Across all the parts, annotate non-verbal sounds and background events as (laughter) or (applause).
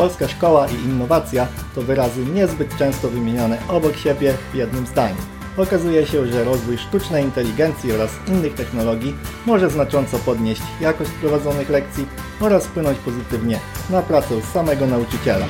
polska szkoła i innowacja to wyrazy niezbyt często wymieniane obok siebie w jednym zdaniu. Okazuje się, że rozwój sztucznej inteligencji oraz innych technologii może znacząco podnieść jakość prowadzonych lekcji oraz wpłynąć pozytywnie na pracę samego nauczyciela.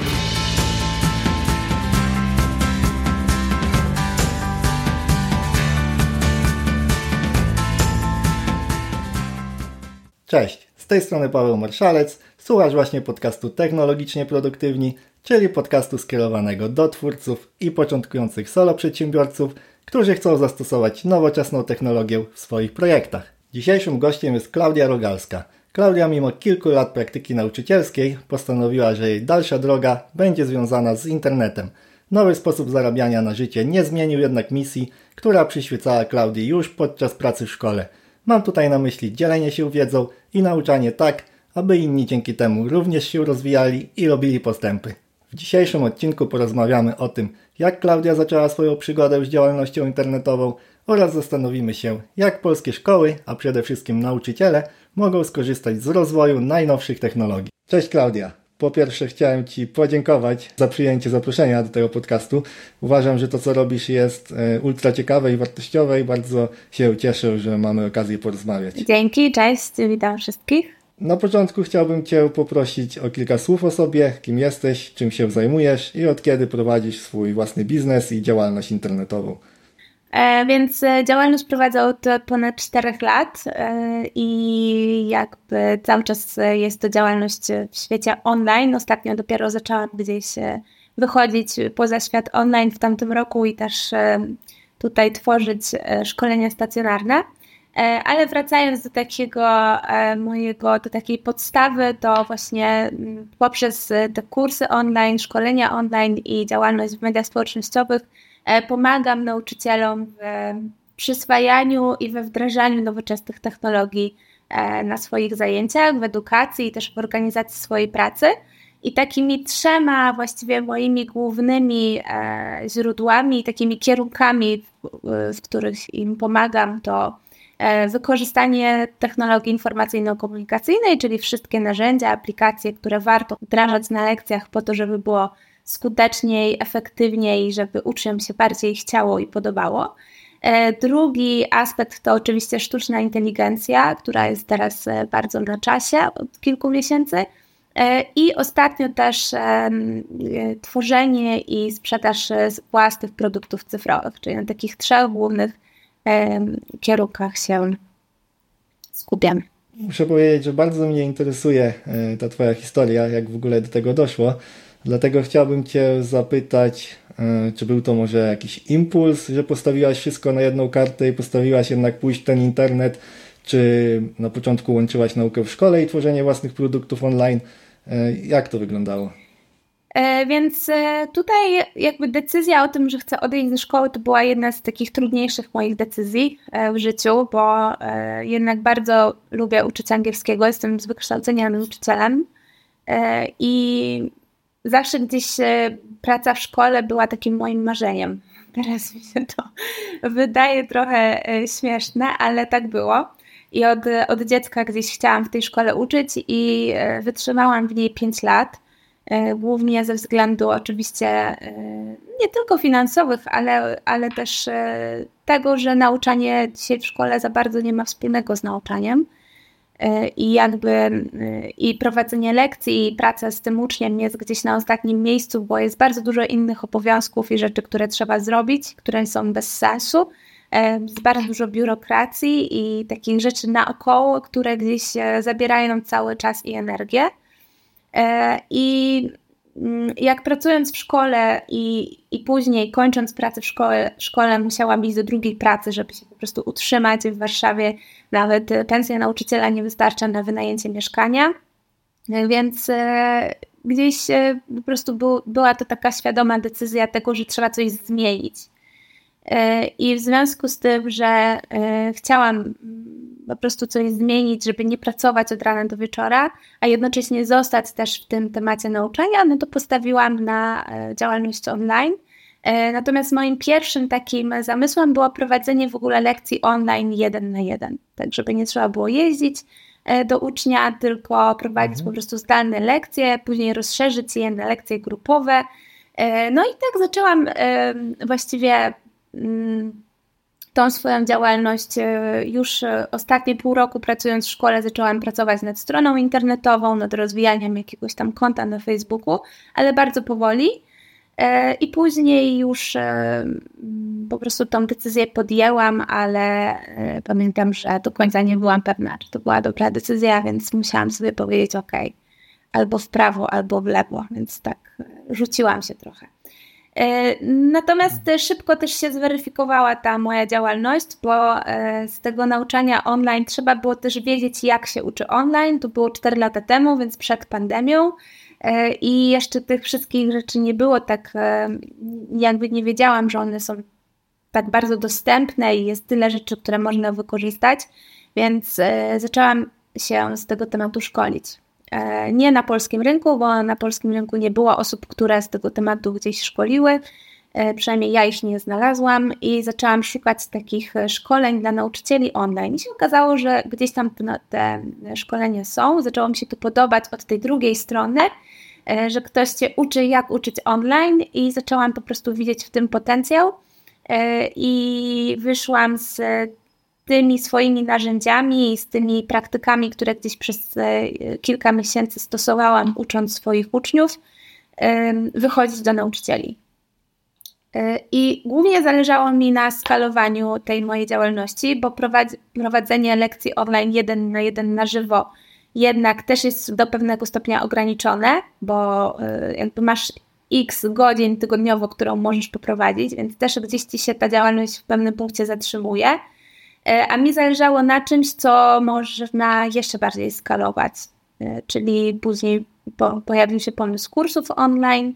Cześć, z tej strony Paweł Marszalec, słuchasz właśnie podcastu Technologicznie Produktywni, czyli podcastu skierowanego do twórców i początkujących solo przedsiębiorców, którzy chcą zastosować nowoczesną technologię w swoich projektach. Dzisiejszym gościem jest Klaudia Rogalska. Klaudia mimo kilku lat praktyki nauczycielskiej postanowiła, że jej dalsza droga będzie związana z internetem. Nowy sposób zarabiania na życie nie zmienił jednak misji, która przyświecała Klaudii już podczas pracy w szkole – Mam tutaj na myśli dzielenie się wiedzą i nauczanie tak, aby inni dzięki temu również się rozwijali i robili postępy. W dzisiejszym odcinku porozmawiamy o tym, jak Klaudia zaczęła swoją przygodę z działalnością internetową oraz zastanowimy się, jak polskie szkoły, a przede wszystkim nauczyciele, mogą skorzystać z rozwoju najnowszych technologii. Cześć Klaudia! Po pierwsze chciałem Ci podziękować za przyjęcie zaproszenia do tego podcastu. Uważam, że to co robisz jest e, ultra ciekawe i wartościowe i bardzo się cieszę, że mamy okazję porozmawiać. Dzięki, cześć, witam wszystkich. Na początku chciałbym Cię poprosić o kilka słów o sobie, kim jesteś, czym się zajmujesz i od kiedy prowadzisz swój własny biznes i działalność internetową. E, więc e, działalność prowadzę od ponad 4 lat e, i jakby cały czas jest to działalność w świecie online. Ostatnio dopiero zaczęłam gdzieś wychodzić poza świat online w tamtym roku i też tutaj tworzyć szkolenia stacjonarne. Ale wracając do takiego mojego, do takiej podstawy, to właśnie mm, poprzez te kursy online, szkolenia online i działalność w mediach społecznościowych E, pomagam nauczycielom w przyswajaniu i we wdrażaniu nowoczesnych technologii e, na swoich zajęciach, w edukacji i też w organizacji swojej pracy. I takimi trzema właściwie moimi głównymi e, źródłami, takimi kierunkami, w których im pomagam, to wykorzystanie technologii informacyjno-komunikacyjnej, czyli wszystkie narzędzia, aplikacje, które warto wdrażać na lekcjach po to, żeby było skuteczniej, efektywniej, żeby uczniom się bardziej chciało i podobało. E, drugi aspekt to oczywiście sztuczna inteligencja, która jest teraz e, bardzo na czasie od kilku miesięcy. E, I ostatnio też tworzenie i sprzedaż własnych produktów cyfrowych, czyli na takich trzech głównych kierunkach się skupiam. Muszę powiedzieć, że bardzo mnie interesuje ta Twoja historia, jak w ogóle do tego doszło. Dlatego chciałbym Cię zapytać, e, czy był to może jakiś impuls, że postawiłaś wszystko na jedną kartę i postawiłaś jednak pójść w ten internet, czy na początku łączyłaś naukę w szkole i tworzenie własnych produktów online? E, jak to wyglądało? E, więc tutaj jakby decyzja o tym, że chcę odejść ze szkoły, to była jedna z takich trudniejszych moich decyzji w życiu, bo jednak bardzo lubię uczyć angielskiego, jestem z wykształcenia nauczycielem i zawsze gdzieś e, praca w szkole była takim moim marzeniem. Teraz mi się to (laughs) wydaje trochę e, śmieszne, ale tak było. I od, od dziecka gdzieś chciałam w tej szkole uczyć i e, wytrzymałam w niej 5 lat. Głównie ze względu oczywiście nie tylko finansowych, ale, ale też tego, że nauczanie dzisiaj w szkole za bardzo nie ma wspólnego z nauczaniem i jakby i prowadzenie lekcji i praca z tym uczniem jest gdzieś na ostatnim miejscu, bo jest bardzo dużo innych obowiązków i rzeczy, które trzeba zrobić, które są bez sensu. Jest bardzo dużo biurokracji i takich rzeczy naokoło, które gdzieś zabierają nam cały czas i energię. E, I Mm, jak pracując w szkole i, i później kończąc pracę w szkole, szkole, musiałam iść do drugiej pracy, żeby się po prostu utrzymać w Warszawie. Nawet pensja nauczyciela nie wystarcza na wynajęcie mieszkania. Więc e, gdzieś e, po prostu był, była to taka świadoma decyzja tego, że trzeba coś zmienić. E, I w związku z tym, że e, chciałam po prostu coś zmienić, żeby nie pracować od rana do wieczora, a jednocześnie zostać też w tym temacie nauczania, no to postawiłam na e, działalność online. Natomiast moim pierwszym takim zamysłem było prowadzenie w ogóle lekcji online jeden na jeden, tak żeby nie trzeba było jeździć, do ucznia, tylko prowadzić mhm. po prostu zdalne lekcje, później rozszerzyć je na lekcje grupowe. No i tak zaczęłam właściwie tą swoją działalność już ostatnie pół roku pracując w szkole zaczęłam pracować nad stroną internetową, nad rozwijaniem jakiegoś tam konta na Facebooku, ale bardzo powoli. E, I później już e, po prostu tą decyzję podjęłam, ale e, pamiętam, że do końca nie byłam pewna, czy to była dobra decyzja, więc musiałam sobie powiedzieć: OK, albo w prawo, albo w lewo, więc tak rzuciłam się trochę. Natomiast szybko też się zweryfikowała ta moja działalność, bo z tego nauczania online trzeba było też wiedzieć, jak się uczy online. To było 4 lata temu, więc przed pandemią. E, I jeszcze tych wszystkich rzeczy nie było tak, e, jakby nie wiedziałam, że one są tak bardzo dostępne i jest tyle rzeczy, które można wykorzystać, więc e, zaczęłam się z tego tematu szkolić. Nie na polskim rynku, bo na polskim rynku nie było osób, które z tego tematu gdzieś szkoliły. Przynajmniej ja ich nie znalazłam i zaczęłam szukać takich szkoleń dla nauczycieli online. I się okazało, że gdzieś tam te, szkolenia są. Zaczęło mi się to podobać od tej drugiej strony, E, że ktoś cię uczy, jak uczyć online, i zaczęłam po prostu widzieć w tym potencjał. E, I wyszłam z tymi swoimi narzędziami i z tymi praktykami, które gdzieś przez e, kilka miesięcy stosowałam, ucząc swoich uczniów, wychodzić do nauczycieli. I głównie zależało mi na skalowaniu tej mojej działalności, bo prowadzenie lekcji online jeden na jeden na żywo jednak też jest do pewnego stopnia ograniczone, bo y, jakby masz x godzin tygodniowo, którą możesz poprowadzić, więc też gdzieś ci się ta działalność w pewnym punkcie zatrzymuje. E, a mi zależało na czymś, co można jeszcze bardziej skalować. E, czyli później po, pojawił się pomysł kursów online.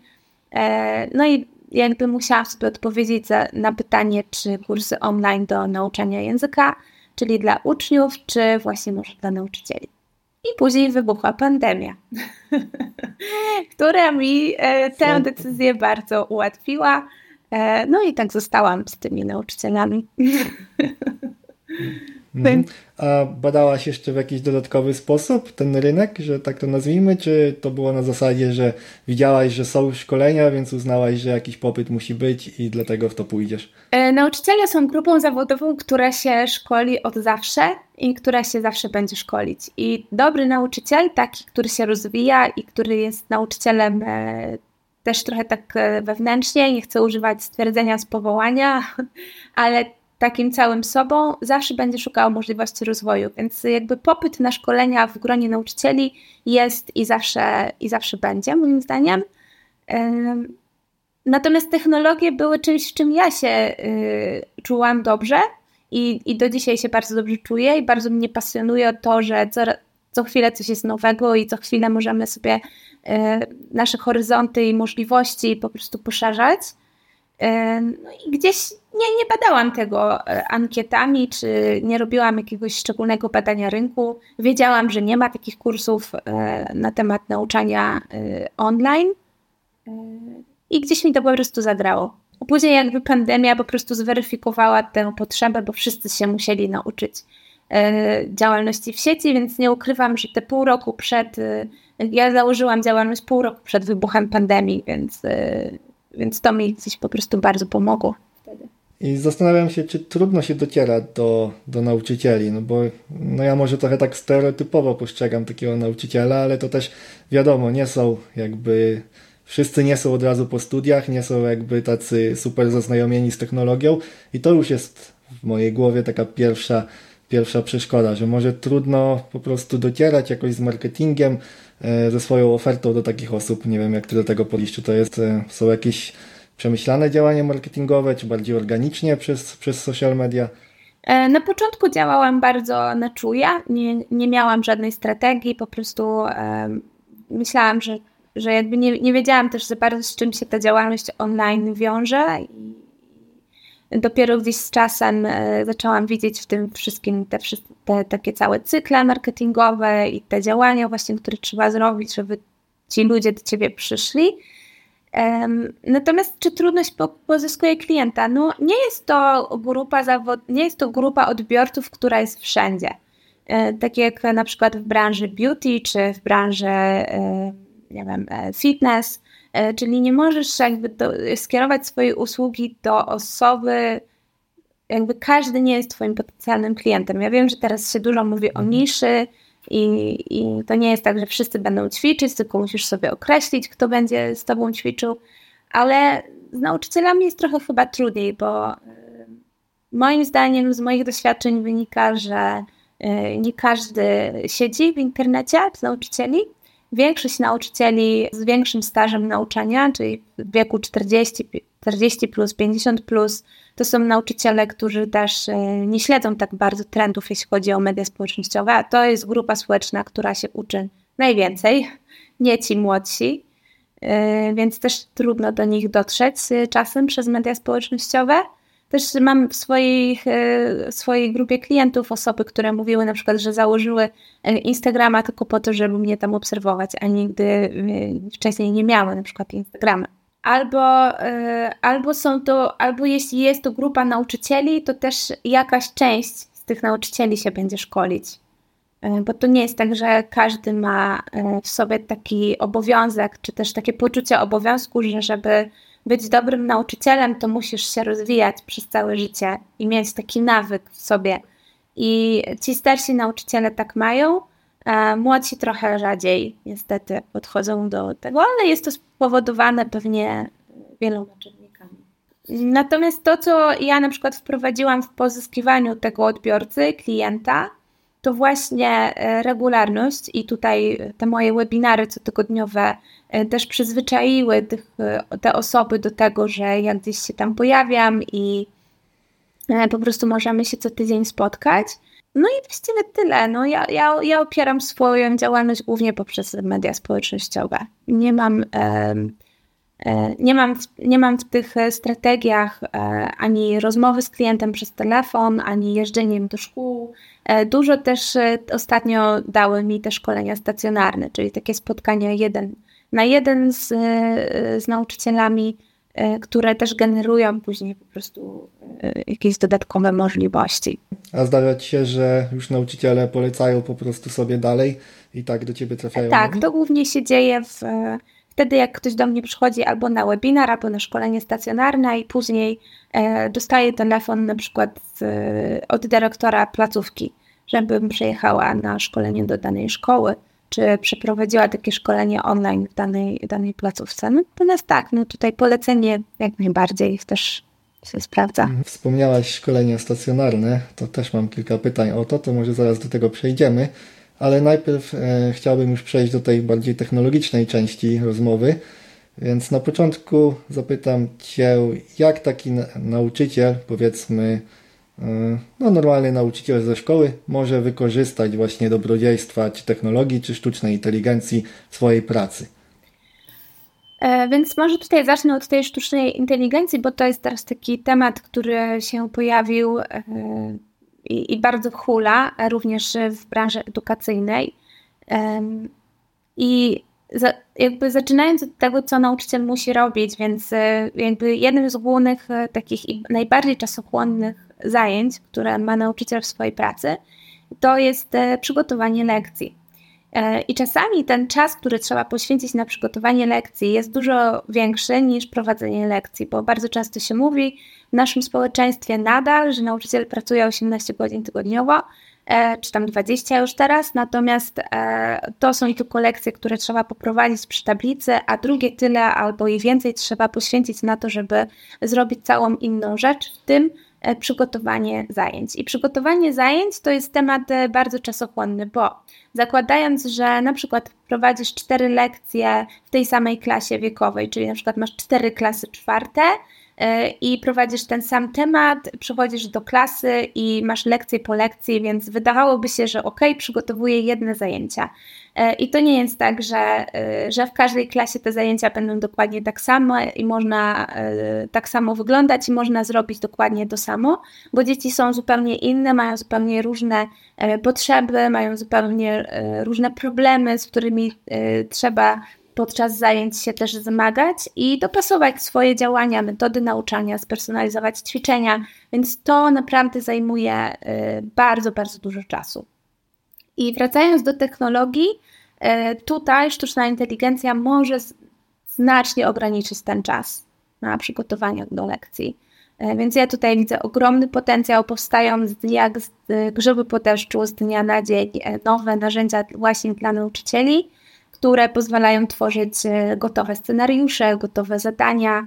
E, no i jakby musiałam sobie odpowiedzieć za, na pytanie, czy kursy online do nauczania języka, czyli dla uczniów, czy właśnie może dla nauczycieli. I później wybuchła pandemia, (laughs) która mi tę decyzję bardzo ułatwiła. No i tak zostałam z tymi nauczycielami. (laughs) Mhm. A badałaś jeszcze w jakiś dodatkowy sposób ten rynek, że tak to nazwijmy, czy to było na zasadzie, że widziałaś, że są szkolenia, więc uznałaś, że jakiś popyt musi być i dlatego w to pójdziesz? E, nauczyciele są grupą zawodową, która się szkoli od zawsze i która się zawsze będzie szkolić. I dobry nauczyciel, taki, który się rozwija i który jest nauczycielem e, też trochę tak e, wewnętrznie, nie chcę używać stwierdzenia z powołania, (laughs) ale takim całym sobą, zawsze będzie szukał możliwości rozwoju. Więc jakby popyt na szkolenia w gronie nauczycieli jest i zawsze, i zawsze będzie, moim zdaniem. Natomiast technologie były czymś, w czym ja się y, czułam dobrze i, i do dzisiaj się bardzo dobrze czuję i bardzo mnie pasjonuje to, że co, co chwilę coś jest nowego i co chwilę możemy sobie y, nasze horyzonty i możliwości po prostu poszerzać. No i gdzieś nie, nie badałam tego e, ankietami, czy nie robiłam jakiegoś szczególnego badania rynku. Wiedziałam, że nie ma takich kursów e, na temat nauczania e, online i gdzieś mi to po prostu zagrało. Później jakby pandemia po prostu zweryfikowała tę potrzebę, bo wszyscy się musieli nauczyć działalności w sieci, więc nie ukrywam, że te pół roku przed, ja założyłam działalność pół roku przed wybuchem pandemii, więc więc to mi gdzieś po prostu bardzo pomogło wtedy. I zastanawiam się, czy trudno się dociera do, do nauczycieli, no bo no ja może trochę tak stereotypowo postrzegam takiego nauczyciela, ale to też wiadomo, nie są jakby, wszyscy nie są od razu po studiach, nie są jakby tacy super zaznajomieni z technologią i to już jest w mojej głowie taka pierwsza, pierwsza przeszkoda, że może trudno po prostu docierać jakoś z marketingiem, ze swoją ofertą do takich osób. Nie wiem, jak ty do tego podejść. Czy to jest, e, są jakieś przemyślane działania marketingowe, czy bardziej organicznie przez, przez social media? E, na początku działałam bardzo na czuja, nie, nie miałam żadnej strategii, po prostu um, myślałam, że, że jakby nie, nie wiedziałam też za bardzo z czym się ta działalność online wiąże dopiero gdzieś z czasem e, zaczęłam widzieć w tym wszystkim te, te takie całe cykle marketingowe i te działania właśnie, które trzeba zrobić, żeby ci ludzie do ciebie przyszli. Natomiast czy trudność pozyskuje klienta? No nie jest to grupa zawod... nie jest to grupa odbiorców, która jest wszędzie. tak jak na przykład w branży beauty czy w branży nie wiem, fitness, czyli nie możesz jakby do, skierować swojej usługi do osoby, jakby każdy nie jest twoim potencjalnym klientem. Ja wiem, że teraz się dużo mówi o mhm. niszy i, i to nie jest tak, że wszyscy będą ćwiczyć, tylko musisz sobie określić, kto będzie z tobą ćwiczył, ale z nauczycielami jest trochę chyba trudniej, bo y, moim zdaniem z moich doświadczeń wynika, że y, nie każdy siedzi w internecie z nauczycieli. Większość nauczycieli z większym stażem nauczania, czyli w wieku 40, 40 plus, 50 plus, to są nauczyciele, którzy też y, nie śledzą tak bardzo trendów, jeśli chodzi o media społecznościowe, a to jest grupa społeczna, która się uczy najwięcej, nie ci młodsi. Y, więc też trudno do nich dotrzeć y, czasem przez media społecznościowe. Też mam w swojej, y, w swojej grupie klientów osoby, które mówiły na przykład, że założyły Instagrama tylko po to, żeby mnie tam obserwować, a nigdy wcześniej nie miały na przykład Instagrama. Albo, albo są to, albo jeśli jest to grupa nauczycieli, to też jakaś część z tych nauczycieli się będzie szkolić. E, bo to nie jest tak, że każdy ma e, w sobie taki obowiązek, czy też takie poczucie obowiązku, że żeby być dobrym nauczycielem, to musisz się rozwijać przez całe życie i mieć taki nawyk w sobie. I ci starsi nauczyciele tak mają, a młodsi trochę rzadziej niestety podchodzą do tego, ale jest to spowodowane pewnie wieloma czynnikami. Natomiast to, co ja na przykład wprowadziłam w pozyskiwaniu tego odbiorcy, klienta, to właśnie e, regularność i tutaj te moje webinary cotygodniowe też przyzwyczaiły e, te osoby do tego, że ja gdzieś się tam pojawiam i po prostu możemy się co tydzień spotkać. No i właściwie tyle. No ja, ja, ja opieram swoją działalność głównie poprzez media społecznościowe. Nie mam, nie mam, nie mam w tych strategiach ani rozmowy z klientem przez telefon, ani jeżdżeniem do szkół, E, dużo też e, ostatnio dały mi te szkolenia stacjonarne, czyli takie spotkania jeden na jeden z, e, z nauczycielami, które też generują później po prostu jakieś dodatkowe możliwości. A zdarza Ci się, że już nauczyciele polecają po prostu sobie dalej i tak do Ciebie trafiają? Tak, to głównie się dzieje w, wtedy, jak ktoś do mnie przychodzi albo na webinar, albo na szkolenie stacjonarne i później e, dostaje telefon na przykład od dyrektora placówki, żebym przyjechała na szkolenie do danej szkoły, czy przeprowadziła takie szkolenie online w danej, danej placówce. Natomiast tak, no tutaj polecenie jak najbardziej też się sprawdza. Mhm. Wspomniałaś szkolenia stacjonarne, to też mam kilka pytań o to, to może zaraz do tego przejdziemy ale najpierw e, chciałbym już przejść do tej bardziej technologicznej części rozmowy. Więc na początku zapytam Cię, jak taki nauczyciel, powiedzmy, no normalny nauczyciel ze szkoły, może wykorzystać właśnie dobrodziejstwa czy technologii, czy sztucznej inteligencji w swojej pracy? E, więc może tutaj zacznę od tej sztucznej inteligencji, bo to jest teraz taki temat, który się pojawił e, i, bardzo hula, również w branży edukacyjnej. I jakby zaczynając od tego, co nauczyciel musi robić, więc e, jakby jednym z głównych e, takich i najbardziej czasochłonnych zajęć, które ma nauczyciel w swojej pracy, to jest e, przygotowanie lekcji. I czasami ten czas, który trzeba poświęcić na przygotowanie lekcji, jest dużo większy niż prowadzenie lekcji, bo bardzo często się mówi, w naszym społeczeństwie nadal, że nauczyciel pracuje 18 godzin tygodniowo, e, czy tam 20 już teraz, natomiast e, to są tylko lekcje, które trzeba poprowadzić przy tablicy, a drugie tyle albo i więcej trzeba poświęcić na to, żeby zrobić całą inną rzecz, w tym e, przygotowanie zajęć. I przygotowanie zajęć to jest temat bardzo czasochłonny, bo zakładając, że na przykład prowadzisz cztery lekcje w tej samej klasie wiekowej, czyli na przykład masz cztery klasy czwarte, E, i prowadzisz ten sam temat, przychodzisz do klasy i masz lekcję po lekcji, więc wydawałoby się, że ok, przygotowuję jedne zajęcia. E, I to nie jest tak, że, e, że w każdej klasie te zajęcia będą dokładnie tak samo i można tak samo wyglądać i można zrobić dokładnie to samo, bo dzieci są zupełnie inne, mają zupełnie różne potrzeby, mają zupełnie różne problemy, z którymi trzeba podczas zajęć się też zmagać i dopasować swoje działania, metody nauczania, spersonalizować ćwiczenia, więc to naprawdę zajmuje bardzo, bardzo dużo czasu. I wracając do technologii, e, tutaj sztuczna inteligencja może znacznie ograniczyć ten czas na przygotowanie do lekcji. E, więc ja tutaj widzę ogromny potencjał. Powstają jak z grzyby po deszczu, z dnia na dzień nowe narzędzia właśnie dla nauczycieli, które pozwalają tworzyć gotowe scenariusze, gotowe zadania,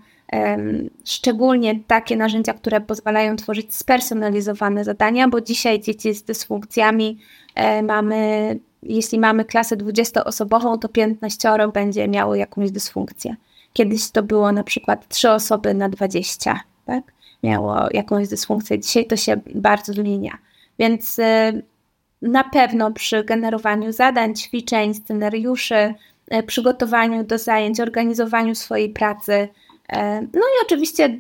szczególnie takie narzędzia, które pozwalają tworzyć spersonalizowane zadania, bo dzisiaj dzieci z dysfunkcjami e, mamy, jeśli mamy klasę 20-osobową, to 15 będzie miało jakąś dysfunkcję. Kiedyś to było na przykład 3 osoby na 20, tak? Miało jakąś dysfunkcję. Dzisiaj to się bardzo zmienia. Więc e, na pewno przy generowaniu zadań, ćwiczeń, scenariuszy, e, przygotowaniu do zajęć, organizowaniu swojej pracy, no i oczywiście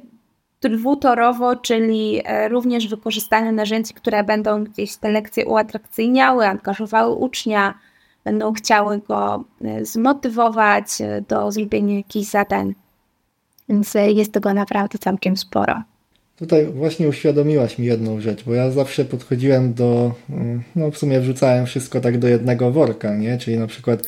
dwutorowo, czyli e, również wykorzystanie narzędzi, które będą gdzieś te lekcje uatrakcyjniały, angażowały ucznia, będą chciały go e, zmotywować do zrobienia jakichś zadań. Więc jest tego naprawdę całkiem sporo. Tutaj właśnie uświadomiłaś mi jedną rzecz, bo ja zawsze podchodziłem do, mm, no w sumie wrzucałem wszystko tak do jednego worka, nie? Czyli na przykład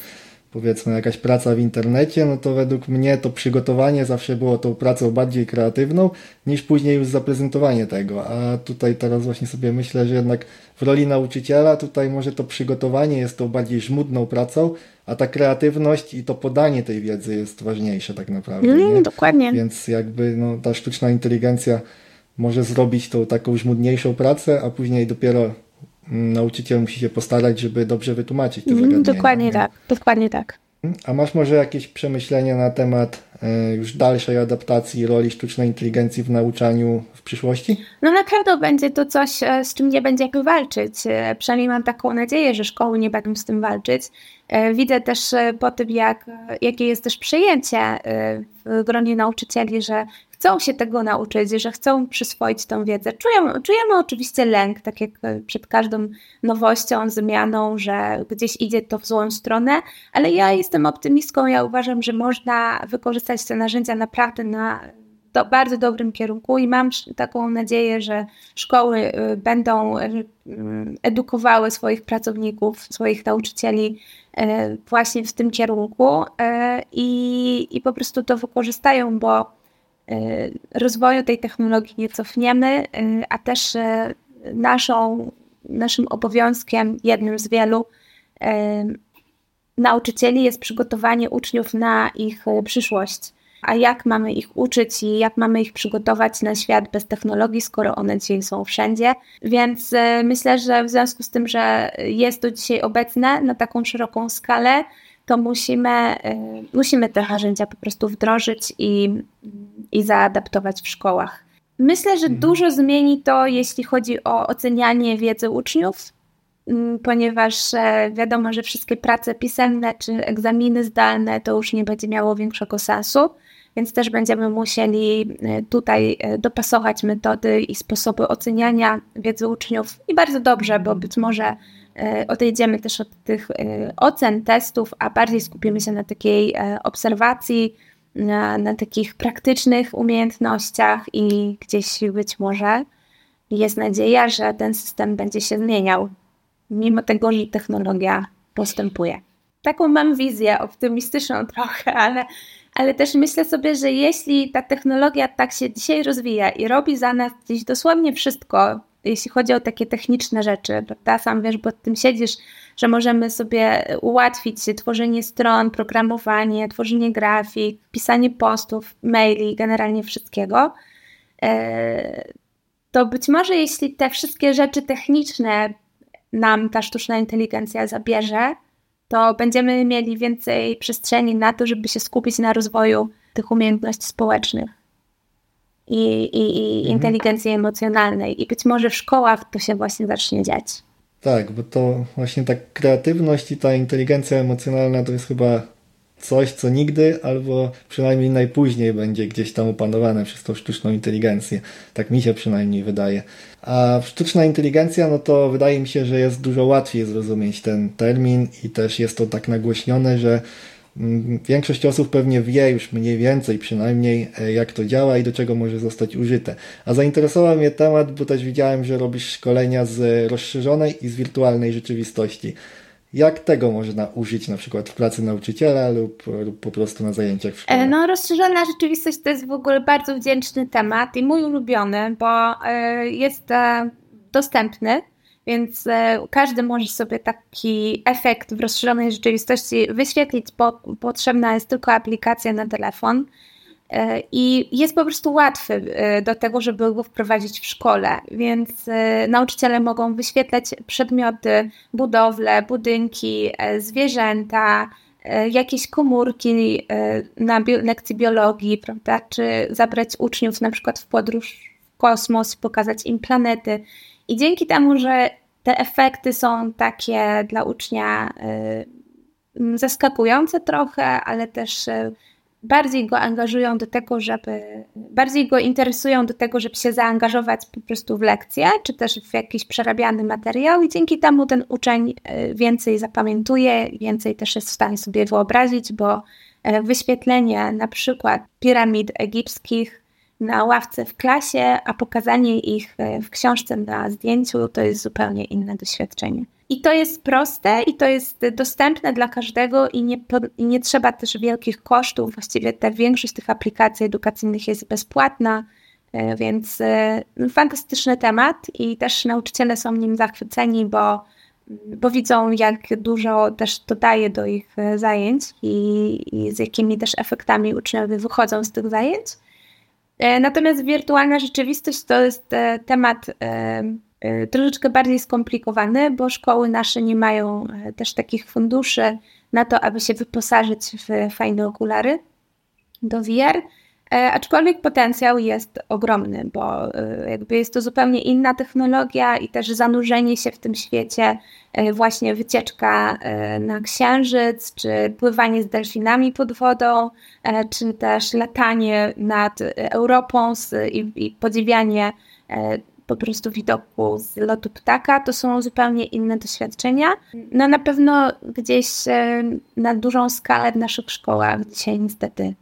powiedzmy jakaś praca w internecie, no to według mnie to przygotowanie zawsze było tą pracą bardziej kreatywną niż później już zaprezentowanie tego. A tutaj teraz właśnie sobie myślę, że jednak w roli nauczyciela tutaj może to przygotowanie jest tą bardziej żmudną pracą, a ta kreatywność i to podanie tej wiedzy jest ważniejsze tak naprawdę. Mm, dokładnie. Więc jakby no, ta sztuczna inteligencja może zrobić tą taką żmudniejszą pracę, a później dopiero nauczyciel musi się postarać, żeby dobrze wytłumaczyć te zagadnienia. Dokładnie nie? tak, dokładnie tak. A masz może jakieś przemyślenia na temat e, już dalszej adaptacji roli sztucznej inteligencji w nauczaniu w przyszłości? No na pewno będzie to coś, e, z czym nie będzie jak walczyć. E, przynajmniej mam taką nadzieję, że szkoły nie będą z tym walczyć. Widzę też po tym, jak, jakie jest też przejęcie w gronie nauczycieli, że chcą się tego nauczyć, że chcą przyswoić tą wiedzę. Czujemy, czujemy oczywiście lęk, tak jak przed każdą nowością, zmianą, że gdzieś idzie to w złą stronę, ale ja jestem optymistką, ja uważam, że można wykorzystać te narzędzia naprawdę na do, bardzo dobrym kierunku i mam taką nadzieję, że szkoły y, będą y, edukowały swoich pracowników, swoich nauczycieli właśnie w tym kierunku i, i po prostu to wykorzystają, bo rozwoju tej technologii nie cofniemy, a też naszą, naszym obowiązkiem, jednym z wielu, nauczycieli jest przygotowanie uczniów na ich przyszłość a jak mamy ich uczyć i jak mamy ich przygotować na świat bez technologii, skoro one dzisiaj są wszędzie. Więc e, myślę, że w związku z tym, że jest to dzisiaj obecne na taką szeroką skalę, to musimy, e, musimy te narzędzia po prostu wdrożyć i, i zaadaptować w szkołach. Myślę, że mhm. dużo zmieni to, jeśli chodzi o ocenianie wiedzy uczniów, ponieważ e, wiadomo, że wszystkie prace pisemne czy egzaminy zdalne to już nie będzie miało większego sensu więc też będziemy musieli e, tutaj e, dopasować metody i sposoby oceniania wiedzy uczniów i bardzo dobrze, bo być może odejdziemy też od tych ocen, testów, a bardziej skupimy się na takiej obserwacji, na, na takich praktycznych umiejętnościach i gdzieś być może jest nadzieja, że ten system będzie się zmieniał, mimo tego, że technologia postępuje. Taką mam wizję optymistyczną trochę, ale ale też myślę sobie, że jeśli ta technologia tak się dzisiaj rozwija i robi za nas gdzieś dosłownie wszystko, jeśli chodzi o takie techniczne rzeczy, prawda? Sam wiesz, bo tym siedzisz, że możemy sobie ułatwić tworzenie stron, programowanie, tworzenie grafik, pisanie postów, maili, generalnie wszystkiego. E, to być może jeśli te wszystkie rzeczy techniczne nam ta sztuczna inteligencja zabierze, to będziemy mieli więcej przestrzeni na to, żeby się skupić na rozwoju tych umiejętności społecznych i, i, i mhm. inteligencji emocjonalnej. I być może w szkołach to się właśnie zacznie dziać. Tak, bo to właśnie ta kreatywność i ta inteligencja emocjonalna to jest chyba coś, co nigdy albo przynajmniej najpóźniej będzie gdzieś tam opanowane przez tą sztuczną inteligencję. Tak mi się przynajmniej wydaje. A sztuczna inteligencja, no to wydaje mi się, że jest dużo łatwiej zrozumieć ten termin i też jest to tak nagłośnione, że większość osób pewnie wie już mniej więcej przynajmniej e, jak to działa i do czego może zostać użyte. A zainteresował mnie temat, bo też widziałem, że robisz szkolenia z rozszerzonej i z wirtualnej rzeczywistości. Jak tego można użyć na przykład w pracy nauczyciela lub, lub po prostu na zajęciach w szkole? No, rozszerzona rzeczywistość to jest w ogóle bardzo wdzięczny temat i mój ulubiony, bo jest dostępny więc e, każdy może sobie taki efekt w rozszerzonej rzeczywistości wyświetlić, bo potrzebna jest tylko aplikacja na telefon. E, I jest po prostu łatwy e, do tego, żeby go wprowadzić w szkole, więc nauczyciele mogą wyświetlać przedmioty, budowle, budynki, zwierzęta, jakieś komórki na lekcji biologii, prawda? Czy zabrać uczniów na przykład w podróż w kosmos, pokazać im planety. I dzięki temu, że te efekty są takie dla ucznia y, zaskakujące trochę, ale też y, bardziej go angażują do tego, żeby, bardziej go interesują do tego, żeby się zaangażować po prostu w lekcję, czy też w jakiś przerabiany materiał i dzięki temu ten uczeń y, więcej zapamiętuje, więcej też jest w stanie sobie wyobrazić, bo wyświetlenie na przykład piramid egipskich na ławce w klasie, a pokazanie ich e, w książce na zdjęciu to jest zupełnie inne doświadczenie. I to jest proste i to jest dostępne dla każdego i nie, i nie trzeba też wielkich kosztów. Właściwie ta większość tych aplikacji edukacyjnych jest bezpłatna, e, więc e, fantastyczny temat i też nauczyciele są nim zachwyceni, bo, bo widzą, jak dużo też to daje do ich zajęć i, i z jakimi też efektami uczniowie wychodzą z tych zajęć. E, natomiast wirtualna rzeczywistość to jest e, temat e, troszeczkę bardziej skomplikowany, bo szkoły nasze nie mają też takich funduszy na to, aby się wyposażyć w fajne okulary do VR. E, aczkolwiek potencjał jest ogromny, bo e, jakby jest to zupełnie inna technologia i też zanurzenie się w tym świecie, e, właśnie wycieczka na księżyc, czy pływanie z delfinami pod wodą, czy też latanie nad Europą i, podziwianie po prostu widoku z lotu ptaka, to są zupełnie inne doświadczenia. No na pewno gdzieś na dużą skalę w naszych szkołach dzisiaj niestety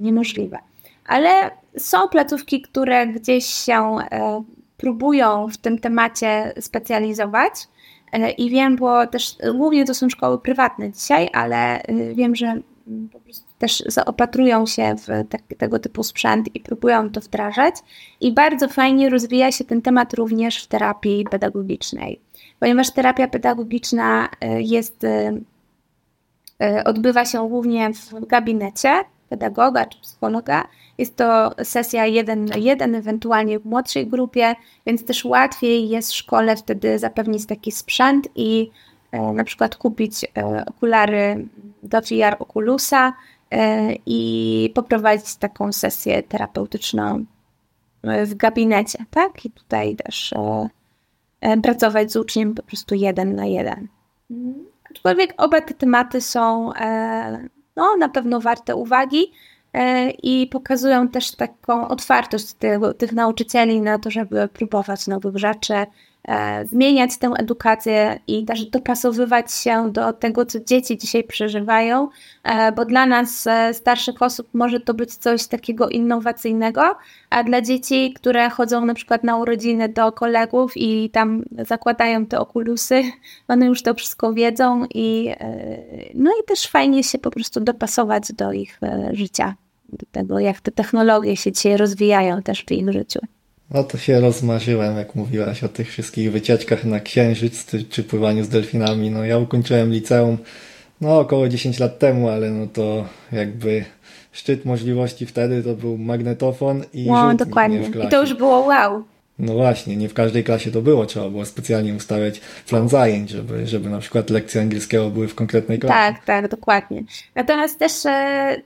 niemożliwe. Ale są placówki, które gdzieś się e, próbują w tym temacie specjalizować. E, I wiem, bo też głównie to są szkoły prywatne dzisiaj, ale e, wiem, że po prostu też zaopatrują się w te, tego typu sprzęt i próbują to wdrażać. I bardzo fajnie rozwija się ten temat również w terapii pedagogicznej, ponieważ terapia pedagogiczna jest, odbywa się głównie w gabinecie, pedagoga czy psychologa. Jest to sesja jeden na jeden, ewentualnie w młodszej grupie, więc też łatwiej jest w szkole wtedy zapewnić taki sprzęt i e, na przykład kupić e, okulary do VR Oculusa e, i poprowadzić taką sesję terapeutyczną w gabinecie, tak? I tutaj też pracować z uczniem po prostu jeden na jeden. Aczkolwiek oba te tematy są no, na pewno warte uwagi e, i pokazują też taką otwartość tych, tych nauczycieli na to, żeby próbować nowych rzeczy, zmieniać tę edukację i też dopasowywać się do tego, co dzieci dzisiaj przeżywają, e, bo dla nas, e, starszych osób, może to być coś takiego innowacyjnego, a dla dzieci, które chodzą na przykład na urodziny do kolegów i tam zakładają te okulusy, (laughs) one już to wszystko wiedzą i no i też fajnie się po prostu dopasować do ich życia, do tego, jak te technologie się dzisiaj rozwijają też w ich życiu. No to się rozmarzyłem, jak mówiłaś o tych wszystkich wycieczkach na księżyc czy pływaniu z delfinami. No ja ukończyłem liceum no około 10 lat temu, ale no to jakby szczyt możliwości wtedy to był magnetofon i wow, dokładnie. I to już było wow. No właśnie, nie w każdej klasie to było, trzeba było specjalnie ustawiać plan zajęć, żeby, żeby na przykład lekcje angielskiego były w konkretnej klasie. Tak, tak, dokładnie. Natomiast też e,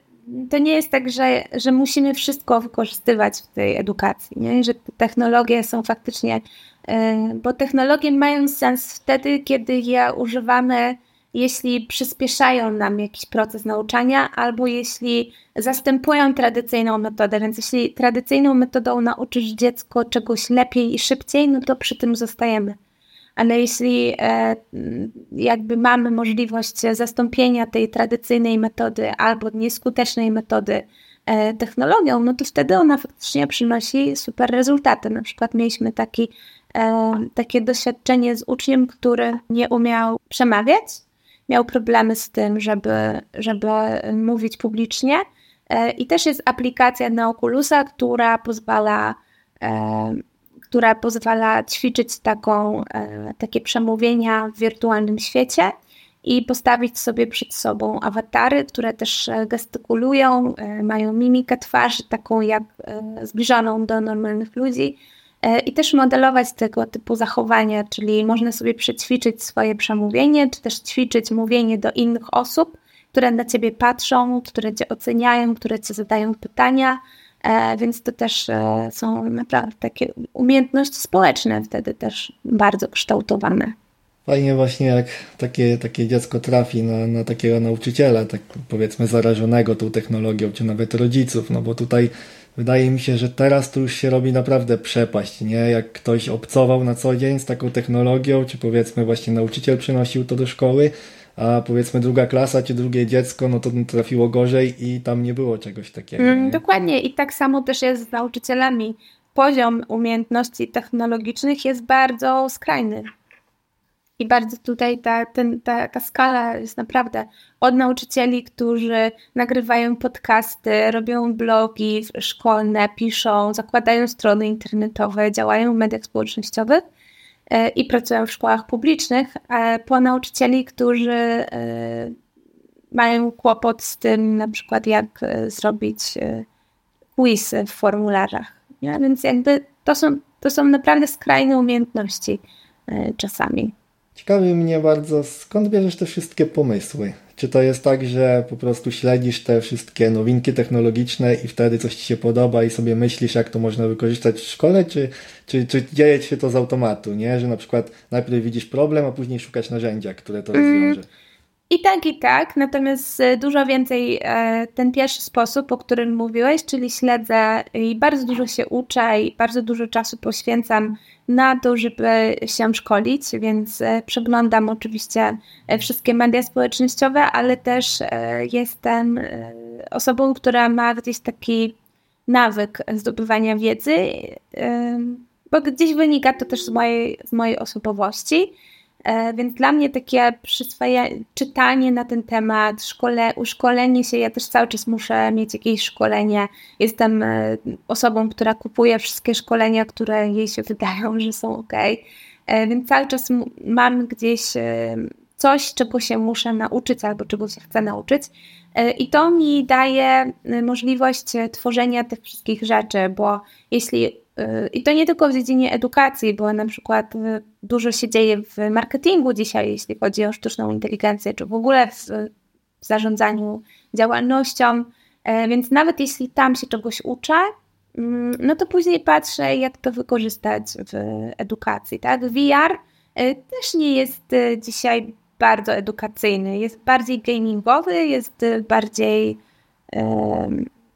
to nie jest tak, że, że musimy wszystko wykorzystywać w tej edukacji, nie? że te technologie są faktycznie, e, bo technologie mają sens wtedy, kiedy je używamy, jeśli przyspieszają nam jakiś proces nauczania, albo jeśli zastępują tradycyjną metodę. Więc jeśli tradycyjną metodą nauczysz dziecko czegoś lepiej i szybciej, no to przy tym zostajemy. Ale jeśli e, jakby mamy możliwość zastąpienia tej tradycyjnej metody albo nieskutecznej metody e, technologią, no to wtedy ona faktycznie przynosi super rezultaty. Na przykład mieliśmy taki, e, takie doświadczenie z uczniem, który nie umiał przemawiać, miał problemy z tym, żeby, żeby mówić publicznie. I też jest aplikacja na Oculusa, która pozwala która pozwala ćwiczyć taką, e, takie przemówienia w wirtualnym świecie i postawić sobie przed sobą awatary, które też e, gestykulują, e, mają mimikę twarzy, taką jak zbliżoną do normalnych ludzi. I też modelować tego typu zachowania, czyli można sobie przećwiczyć swoje przemówienie, czy też ćwiczyć mówienie do innych osób, które na ciebie patrzą, które cię oceniają, które ci zadają pytania, więc to też e, są naprawdę takie umiejętności społeczne wtedy też bardzo kształtowane. Fajnie właśnie jak takie, takie dziecko trafi na, na takiego nauczyciela, tak powiedzmy zarażonego tą technologią, czy nawet rodziców, no bo tutaj wydaje mi się, że teraz to już się robi naprawdę przepaść, nie? Jak ktoś obcował na co dzień z taką technologią, czy powiedzmy właśnie nauczyciel przynosił to do szkoły, a powiedzmy druga klasa czy drugie dziecko, no to trafiło gorzej i tam nie było czegoś takiego. Mm, dokładnie i tak samo też jest z nauczycielami. Poziom umiejętności technologicznych jest bardzo skrajny. I bardzo tutaj ta, ten, ta skala jest naprawdę od nauczycieli, którzy nagrywają podcasty, robią blogi szkolne, piszą, zakładają strony internetowe, działają w mediach społecznościowych, i pracują w szkołach publicznych, po nauczycieli, którzy e, mają kłopot z tym, na przykład jak e, zrobić quiz w formularzach. Nie? Więc jakby to są, to są naprawdę skrajne umiejętności czasami. Ciekawi mnie bardzo, skąd bierzesz te wszystkie pomysły? Czy to jest tak, że po prostu śledzisz te wszystkie nowinki technologiczne i wtedy coś ci się podoba i sobie myślisz, jak to można wykorzystać w szkole, czy, czy, czy dzieje się to z automatu, nie? Że na przykład najpierw widzisz problem, a później szukasz narzędzia, które to rozwiąże? I tak, i tak, natomiast e, dużo więcej e, ten pierwszy sposób, o którym mówiłeś, czyli śledzę i bardzo dużo się uczę i bardzo dużo czasu poświęcam na to, żeby się szkolić, więc e, przeglądam oczywiście wszystkie media społecznościowe, ale też jestem osobą, która ma gdzieś taki nawyk zdobywania wiedzy, bo gdzieś wynika to też z mojej, z mojej osobowości. E, więc dla mnie takie czytanie na ten temat, szkole, uszkolenie się, ja też cały czas muszę mieć jakieś szkolenie. Jestem e, osobą, która kupuje wszystkie szkolenia, które jej się wydają, że są ok. E, więc cały czas mam gdzieś coś, czego się muszę nauczyć albo czego się chcę nauczyć. I to mi daje możliwość tworzenia tych wszystkich rzeczy, bo jeśli i to nie tylko w dziedzinie edukacji, bo na przykład y, dużo się dzieje w marketingu dzisiaj, jeśli chodzi o sztuczną inteligencję, czy w ogóle w zarządzaniu działalnością. E, więc nawet jeśli tam się czegoś uczę, mm, no to później patrzę, jak to wykorzystać w edukacji. Tak? VR e, też nie jest e, dzisiaj bardzo edukacyjny, jest bardziej gamingowy, jest bardziej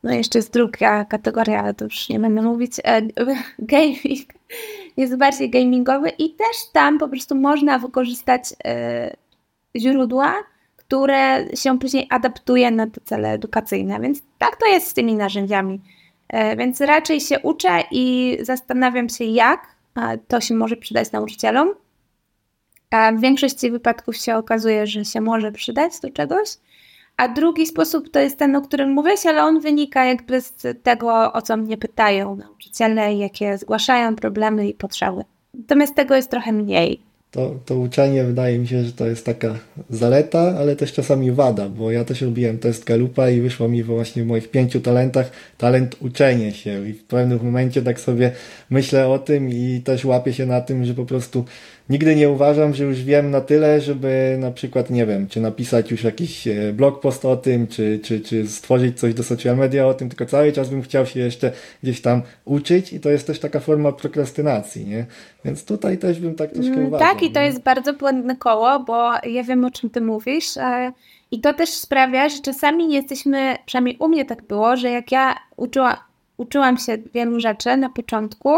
no jeszcze jest druga kategoria, ale to już nie będę mówić, e, (laughs) gaming jest bardziej gamingowy i też tam po prostu można wykorzystać e, źródła, które się później adaptuje na te cele edukacyjne, więc tak to jest z tymi narzędziami. E, więc raczej się uczę i zastanawiam się, jak to się może przydać nauczycielom. A w większości wypadków się okazuje, że się może przydać do czegoś. A drugi sposób to jest ten, o którym mówiłeś, ale on wynika jakby z tego, o co mnie pytają nauczyciele, jakie zgłaszają problemy i potrzeby. Natomiast tego jest trochę mniej. To, to uczenie wydaje mi się, że to jest taka zaleta, ale też czasami wada, bo ja też robiłem test Galupa i wyszło mi właśnie w moich pięciu talentach talent uczenie się i w pewnym momencie tak sobie myślę o tym i też łapię się na tym, że po prostu nigdy nie uważam, że już wiem na tyle, żeby na przykład, nie wiem, czy napisać już jakiś e, blog post o tym, czy, czy, czy stworzyć coś do social media o tym, tylko cały czas bym chciał się jeszcze gdzieś tam uczyć i to jest też taka forma prokrastynacji, nie? Więc tutaj też bym tak troszkę mm, uważał. Tak, i to nie? jest bardzo błędne koło, bo ja wiem, o czym ty mówisz. E, I to też sprawia, że czasami nie jesteśmy, przynajmniej u mnie tak było, że jak ja uczyła, uczyłam się wielu rzeczy na początku,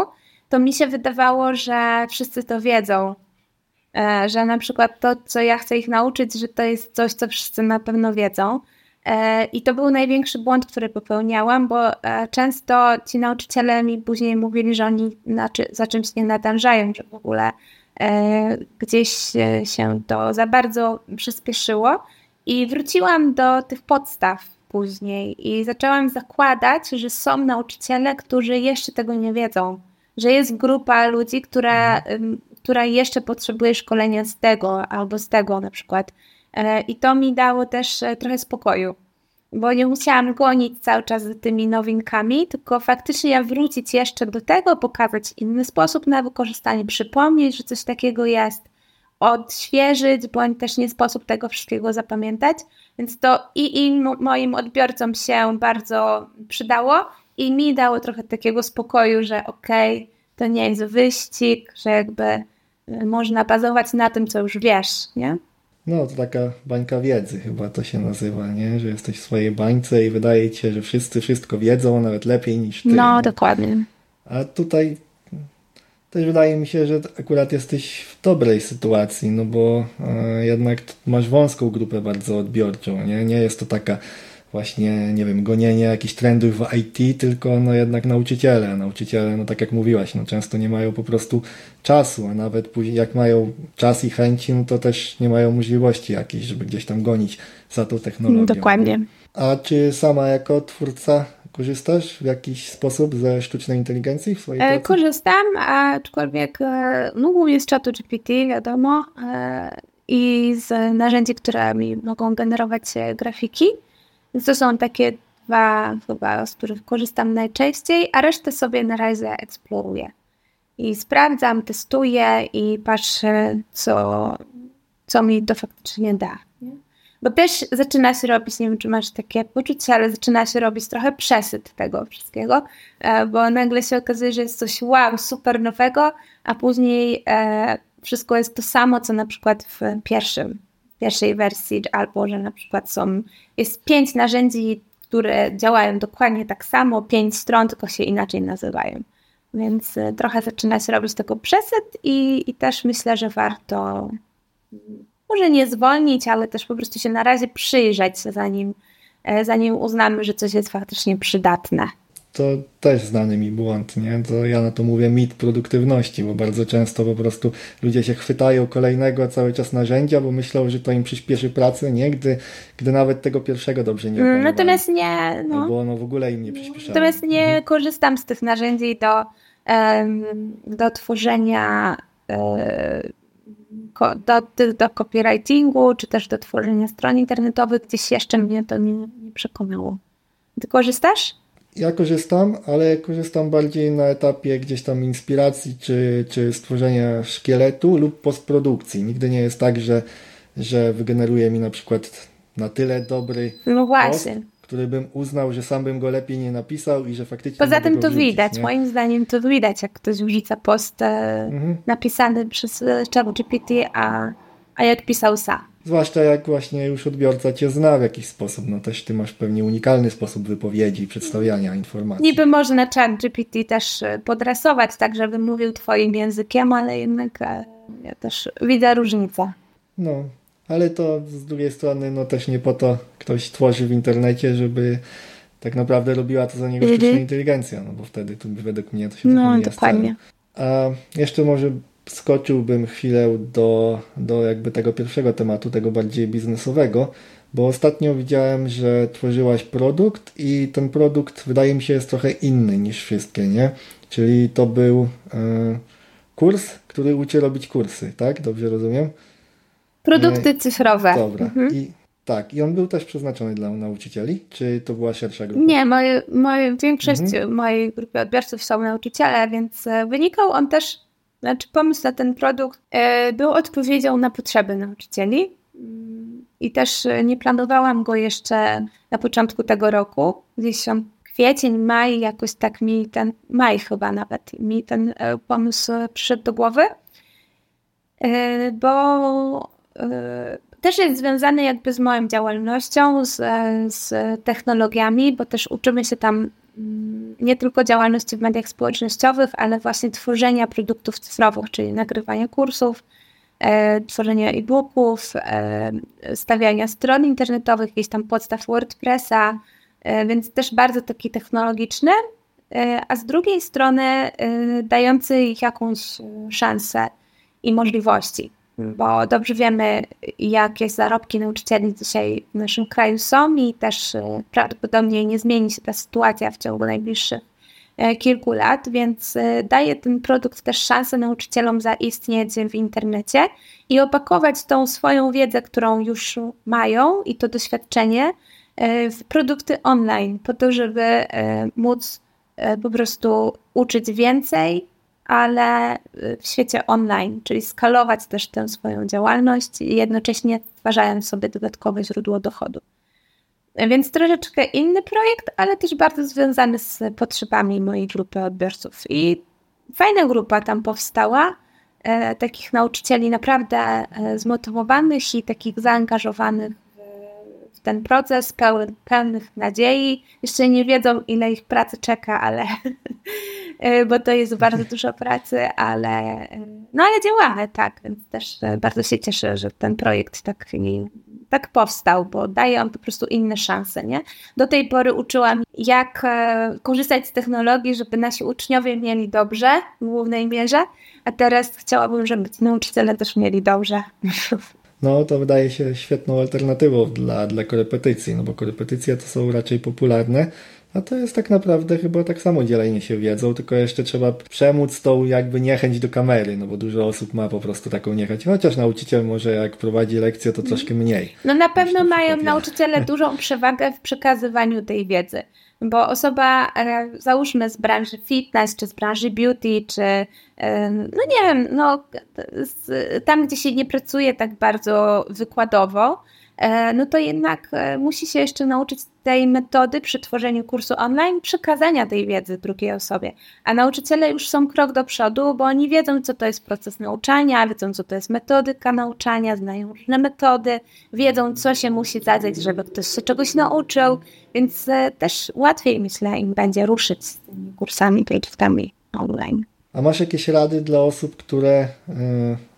to mi się wydawało, że wszyscy to wiedzą. E, że na przykład to, co ja chcę ich nauczyć, że to jest coś, co wszyscy na pewno wiedzą. E, I to był największy błąd, który popełniałam, bo e, często ci nauczyciele mi później mówili, że oni za czymś nie nadążają, że w ogóle gdzieś się to za bardzo przyspieszyło. I wróciłam do tych podstaw później i zaczęłam zakładać, że są nauczyciele, którzy jeszcze tego nie wiedzą, że jest grupa ludzi, która która jeszcze potrzebuje szkolenia z tego albo z tego na przykład. E, I to mi dało też e, trochę spokoju, bo nie musiałam gonić cały czas za tymi nowinkami, tylko faktycznie ja wrócić jeszcze do tego, pokazać inny sposób na wykorzystanie, przypomnieć, że coś takiego jest, odświeżyć, bądź też nie sposób tego wszystkiego zapamiętać. Więc to i, i moim odbiorcom się bardzo przydało i mi dało trochę takiego spokoju, że okej, okay, to nie jest wyścig, że jakby można bazować na tym, co już wiesz, nie? No, to taka bańka wiedzy chyba to się nazywa, nie? Że jesteś w swojej bańce i wydaje ci się, że wszyscy wszystko wiedzą, nawet lepiej niż ty. No, nie? dokładnie. A tutaj też wydaje mi się, że akurat jesteś w dobrej sytuacji, no bo e, jednak masz wąską grupę bardzo odbiorczą, nie? Nie jest to taka właśnie, nie wiem, gonienie jakichś trendów w IT, tylko no jednak nauczyciele. Nauczyciele, no tak jak mówiłaś, no często nie mają po prostu czasu, a nawet później jak mają czas i chęci, no to też nie mają możliwości jakiejś, żeby gdzieś tam gonić za tą technologią. Dokładnie. A czy sama jako twórca korzystasz w jakiś sposób ze sztucznej inteligencji w swojej e, pracy? Korzystam, aczkolwiek e, no głównie z czatu GPT, wiadomo, e, i z narzędzi, które mi mogą generować grafiki. Więc to są takie dwa chyba, z których korzystam najczęściej, a resztę sobie na razie eksploruję. I sprawdzam, testuję i patrzę, co, co mi to faktycznie da. Bo też zaczyna się robić, nie wiem, czy masz takie poczucie, ale zaczyna się robić trochę przesyt tego wszystkiego, e, bo nagle się okazuje, że jest coś wow, super nowego, a później e, wszystko jest to samo, co na przykład w pierwszym pierwszej wersji, albo że na przykład są, jest pięć narzędzi, które działają dokładnie tak samo, pięć stron, tylko się inaczej nazywają. Więc e, trochę zaczyna się robić tego przesyt i, i też myślę, że warto może nie zwolnić, ale też po prostu się na razie przyjrzeć, zanim, e, zanim uznamy, że coś jest faktycznie przydatne to też znany mi błąd, nie? To ja na to mówię mit produktywności, bo bardzo często po prostu ludzie się chwytają kolejnego cały czas narzędzia, bo myślą, że to im przyspieszy pracę, nie? Gdy, gdy nawet tego pierwszego dobrze nie opanowali. Natomiast nie, no. Bo ono w ogóle im nie przyspiesza. Natomiast nie mhm. korzystam z tych narzędzi do, do tworzenia e, do, do copywritingu, czy też do tworzenia stron internetowych. Gdzieś jeszcze mnie to nie, nie przekonało. Ty korzystasz? Ja korzystam, ale korzystam bardziej na etapie gdzieś tam inspiracji, czy, czy stworzenia szkieletu lub postprodukcji. Nigdy nie jest tak, że, że wygeneruje mi na przykład na tyle dobry no właśnie. Post, który bym uznał, że sam bym go lepiej nie napisał i że faktycznie. Poza tym to wrzucić, widać, nie? moim zdaniem to widać, jak ktoś wrzuca post e, mhm. napisany przez e, ChatGPT, a, a jak pisał sam. Zwłaszcza jak właśnie już odbiorca cię zna w jakiś sposób, no też ty masz pewnie unikalny sposób wypowiedzi i przedstawiania informacji. Niby można chat GPT też e, podrasować tak, żeby mówił twoim językiem, ale jednak e, ja też widzę różnicę. No, ale to z drugiej strony no też nie po to ktoś tworzy w internecie, żeby tak naprawdę robiła to za niego sztuczna mm -hmm. inteligencja, no bo wtedy to według mnie to się No, dokładnie. A jeszcze może skoczyłbym chwilę do, do jakby tego pierwszego tematu, tego bardziej biznesowego, bo ostatnio widziałem, że tworzyłaś produkt i ten produkt wydaje mi się jest trochę inny niż wszystkie, nie? Czyli to był e, kurs, który uczy robić kursy, tak? Dobrze rozumiem? Produkty e, cyfrowe. Dobra. Mhm. I tak, i on był też przeznaczony dla nauczycieli? Czy to była szersza grupa? Nie, moje, moje, większość mhm. mojej grupy odbiorców są nauczyciele, więc e, wynikał on też znaczy pomysł na ten produkt e, był odpowiedzią na potrzeby nauczycieli i też e, nie planowałam go jeszcze na początku tego roku. Gdzieś tam kwiecień, maj, jakoś tak mi ten, maj chyba nawet, mi ten e, pomysł przyszedł do głowy, bo też jest związany jakby z moją działalnością, z, z technologiami, bo też uczymy się tam nie tylko działalności w mediach społecznościowych, ale właśnie tworzenia produktów cyfrowych, czyli nagrywania kursów, e, tworzenia e-booków, e, stawiania stron internetowych, jakichś tam podstaw WordPressa, e, więc też bardzo taki technologiczny, e, a z drugiej strony e, dający ich jakąś szansę i możliwości bo dobrze wiemy, jakie zarobki nauczycieli dzisiaj w naszym kraju są i też e, prawdopodobnie nie zmieni się ta sytuacja w ciągu najbliższych e, kilku lat, więc e, daje ten produkt też szansę nauczycielom zaistnieć w internecie i opakować tą swoją wiedzę, którą już mają i to doświadczenie w produkty online, po to, żeby móc po prostu uczyć więcej, ale y, w świecie online, czyli skalować też tę swoją działalność i jednocześnie stwarzając sobie dodatkowe źródło dochodu. Więc troszeczkę inny projekt, ale też bardzo związany z potrzebami mojej grupy odbiorców. I fajna grupa tam powstała, e, takich nauczycieli naprawdę e, zmotywowanych i takich zaangażowanych ten proces, pełen, pełnych nadziei. Jeszcze nie wiedzą, ile ich pracy czeka, ale E, (laughs) bo to jest bardzo dużo pracy, ale e, no ale działamy, tak, więc też e, bardzo się cieszę, że ten projekt tak, tak powstał, bo daje on po prostu inne szanse, nie? Do tej pory uczyłam, jak korzystać z technologii, żeby nasi uczniowie mieli dobrze w głównej mierze, a teraz chciałabym, żeby ci nauczyciele też mieli dobrze. (laughs) No to wydaje się świetną alternatywą dla, dla korepetycji, no bo korepetycje to są raczej popularne, a to jest tak naprawdę chyba tak samo dzielenie się wiedzą, tylko jeszcze trzeba przemóc tą jakby niechęć do kamery, no bo dużo osób ma po prostu taką niechęć, chociaż nauczyciel może jak prowadzi lekcję to troszkę mniej. No na pewno mają nauczyciele dużą przewagę w przekazywaniu tej wiedzy, bo osoba e, załóżmy z branży fitness, czy z branży beauty, czy e, no nie wiem, no tam gdzie się nie pracuje tak bardzo wykładowo, no to jednak e, musi się jeszcze nauczyć tej metody przy tworzeniu kursu online, przekazania tej wiedzy drugiej osobie. A nauczyciele już są krok do przodu, bo oni wiedzą, co to jest proces nauczania, wiedzą, co to jest metodyka nauczania, znają różne metody, wiedzą, co się musi zadać, żeby ktoś się czegoś nauczył, więc e, też łatwiej, myślę, im będzie ruszyć z tymi kursami, projektami online. A masz jakieś rady dla osób, które y,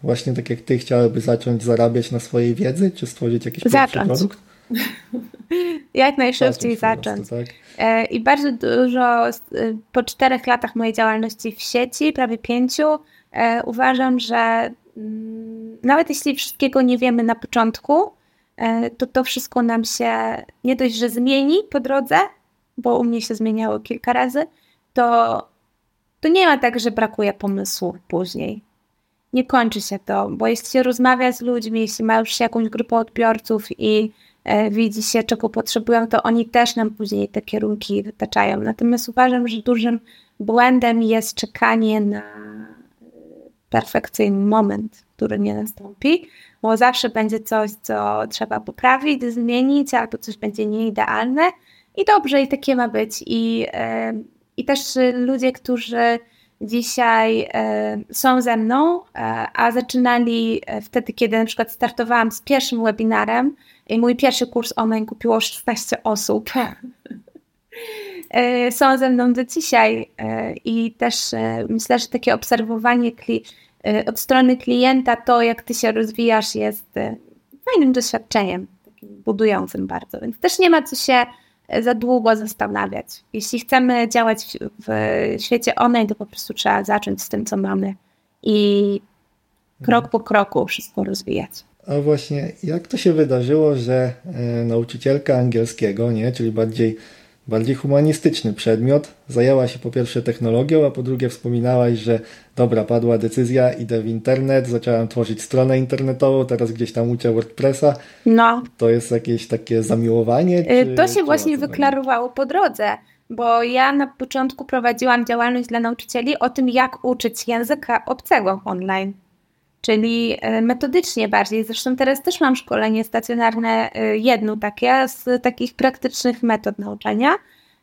właśnie tak jak ty chciałyby zacząć zarabiać na swojej wiedzy, czy stworzyć jakiś zacząć. produkt? (laughs) jak najszybciej zacząć. Tak? E, I bardzo dużo, y, po czterech latach mojej działalności w sieci, prawie pięciu, e, uważam, że mm, nawet jeśli wszystkiego nie wiemy na początku, e, to to wszystko nam się nie dość, że zmieni po drodze, bo u mnie się zmieniało kilka razy, to to nie ma tak, że brakuje pomysłu później. Nie kończy się to, bo jeśli się rozmawia z ludźmi, jeśli ma już jakąś grupę odbiorców i e, widzi się, czego potrzebują, to oni też nam później te kierunki wytaczają. Natomiast uważam, że dużym błędem jest czekanie na perfekcyjny moment, który nie nastąpi, bo zawsze będzie coś, co trzeba poprawić, zmienić, albo coś będzie nieidealne. I dobrze, i takie ma być. I e, i też y, ludzie, którzy dzisiaj e, są ze mną, e, a zaczynali e, wtedy, kiedy na przykład startowałam z pierwszym webinarem i mój pierwszy kurs online kupiło 16 osób. są ze mną do dzisiaj i też myślę, że takie obserwowanie od strony klienta, to jak ty się rozwijasz jest fajnym doświadczeniem, takim budującym bardzo, więc też nie ma co się za długo zastanawiać. Jeśli chcemy działać w, w świecie online, to po prostu trzeba zacząć z tym, co mamy i krok po kroku wszystko rozwijać. A właśnie, jak to się wydarzyło, że e, nauczycielka angielskiego, nie, czyli bardziej bardziej humanistyczny przedmiot. Zajęła się po pierwsze technologią, a po drugie wspominałaś, że dobra, padła decyzja, idę w internet, zaczęłam tworzyć stronę internetową, teraz gdzieś tam uczę WordPressa. No. To jest jakieś takie zamiłowanie? Y, czy, to się właśnie wyklarowało po drodze. Bo ja na początku prowadziłam działalność dla nauczycieli o tym, jak uczyć języka obcego online czyli e, metodycznie bardziej. Zresztą teraz też mam szkolenie stacjonarne, e, jedno takie, z takich praktycznych metod nauczania,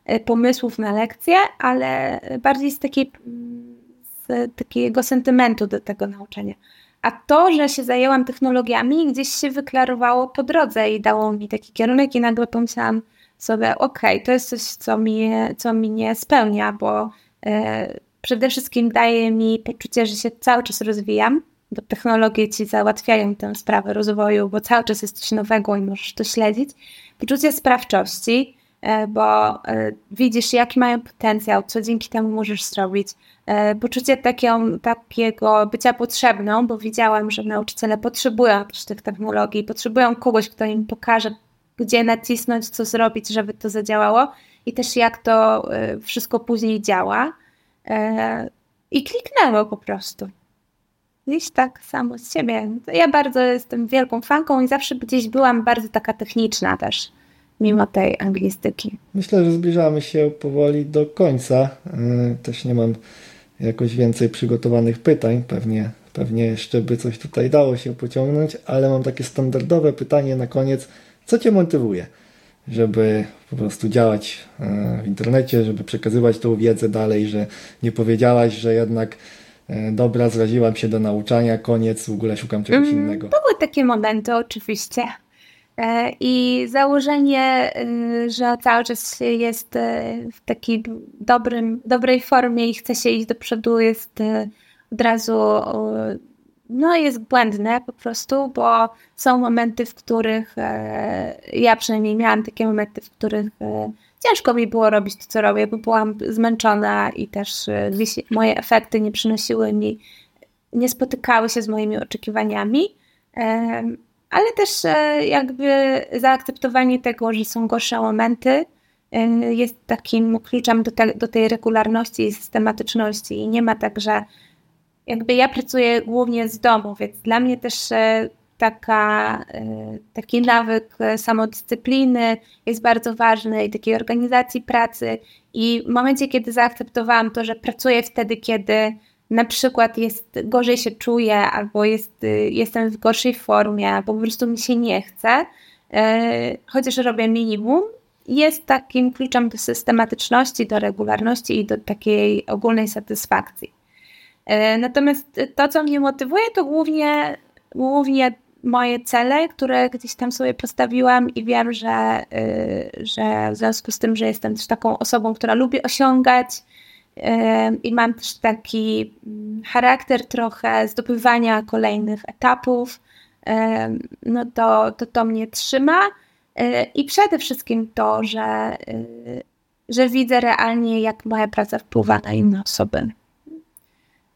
e, pomysłów na lekcje, ale bardziej z, takiej, z takiego sentymentu do tego nauczania. A to, że się zajęłam technologiami, gdzieś się wyklarowało po drodze i dało mi taki kierunek, i nagle pomyślałam sobie, okej, okay, to jest coś, co mnie, co spełnia, bo przede wszystkim daje mi poczucie, że się cały czas rozwijam, bo technologie ci załatwiają tę sprawę rozwoju, bo cały czas jest coś nowego i możesz to śledzić. Poczucie sprawczości, e, bo e, widzisz, jaki mają potencjał, co dzięki temu możesz zrobić. E, poczucie takiego, takiego bycia potrzebną, bo widziałam, że nauczyciele potrzebują też tych technologii, potrzebują kogoś, kto im pokaże, gdzie nacisnąć, co zrobić, żeby to zadziałało i też jak to wszystko później działa. I kliknęło po prostu gdzieś tak samo z siebie. Ja bardzo jestem wielką fanką i zawsze gdzieś byłam bardzo taka techniczna też, mimo tej anglistyki. Myślę, że zbliżamy się powoli do końca. E, też nie mam jakoś więcej przygotowanych pytań. Pewnie, pewnie jeszcze by coś tutaj dało się pociągnąć, ale mam takie standardowe pytanie na koniec. Co Cię motywuje, żeby po prostu działać e, w internecie, żeby przekazywać tą wiedzę dalej, że nie powiedziałaś, że jednak dobra, zraziłam się do nauczania, koniec, w ogóle szukam czegoś mm, innego. Były takie momenty oczywiście. E, I założenie, y, że cały czas jest e, w takiej dobrym, dobrej formie i chce się iść do przodu, jest od razu no jest błędne po prostu, bo są momenty, w których ja przynajmniej miałam takie momenty, w których ciężko mi było robić to, co robię, bo byłam zmęczona i też e, moje efekty nie przynosiły mi, nie spotykały się z moimi oczekiwaniami. Ale też e, jakby zaakceptowanie tego, że są gorsze momenty, e, jest takim kluczem do, te, do tej regularności i systematyczności. I nie ma tak, że jakby ja pracuję głównie z domu, więc dla mnie też taka, e, taki nawyk samodyscypliny jest bardzo ważny i takiej organizacji pracy. I w momencie, kiedy zaakceptowałam to, że pracuję wtedy, kiedy na przykład jest, gorzej się czuję, albo jest, y, jestem w gorszej formie, albo po prostu mi się nie chce, e, chociaż robię minimum, jest takim kluczem do systematyczności, do regularności i do takiej ogólnej satysfakcji. Natomiast to, co mnie motywuje, to głównie, głównie moje cele, które gdzieś tam sobie postawiłam i wiem, że, y, że w związku z tym, że jestem też taką osobą, która lubi osiągać y, i mam też taki mm, charakter trochę zdobywania kolejnych etapów, y, no to, to to mnie trzyma i przede wszystkim to, że, że widzę realnie, jak moja praca wpływa na inne osoby.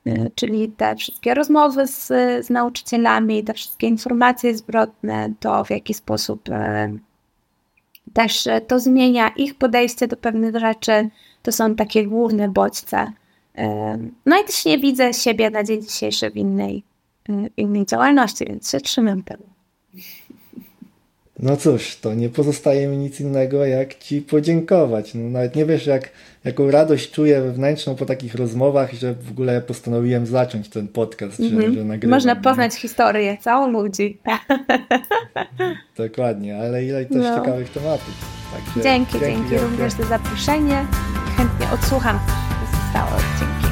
E, czyli te wszystkie rozmowy z, z nauczycielami, te wszystkie informacje zwrotne, to w jaki sposób e, też to zmienia ich podejście do pewnych rzeczy, to są takie główne bodźce. E, no i też nie widzę siebie na dzień dzisiejszy w innej, w innej działalności, więc się trzymam tego. No cóż, to nie pozostaje mi nic innego, jak Ci podziękować. No, nawet nie wiesz, jak, jaką radość czuję wewnętrzną po takich rozmowach, że w ogóle postanowiłem zacząć ten podcast, mm -hmm. że, mhm. że nagrywam. Można poznać nie? historię całą ludzi. (laughs) Dokładnie, ale ile też no. ciekawych tematów. Także dzięki, dzięki, dzięki również za zaproszenie. Chętnie odsłucham pozostałe odcinki.